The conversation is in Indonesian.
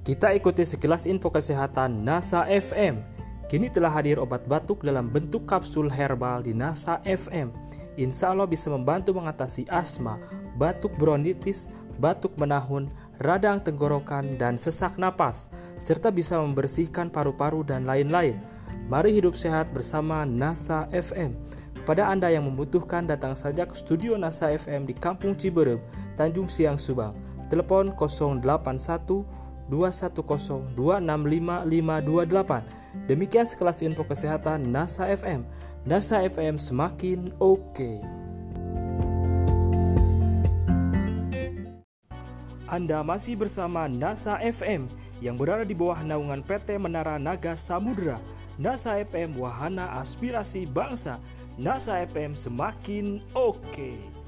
Kita ikuti sekilas info kesehatan NASA FM. Kini telah hadir obat batuk dalam bentuk kapsul herbal di NASA FM. Insya Allah bisa membantu mengatasi asma, batuk bronkitis, batuk menahun, radang tenggorokan, dan sesak napas, serta bisa membersihkan paru-paru dan lain-lain. Mari hidup sehat bersama NASA FM. Kepada Anda yang membutuhkan, datang saja ke studio NASA FM di Kampung Ciberem, Tanjung Siang, Subang. Telepon 081 210 265 Demikian sekelas info kesehatan NASA FM. NASA FM semakin oke. Okay. Anda masih bersama NASA FM yang berada di bawah naungan PT Menara Naga Samudra. NASA FM wahana aspirasi bangsa. NASA FM semakin oke. Okay.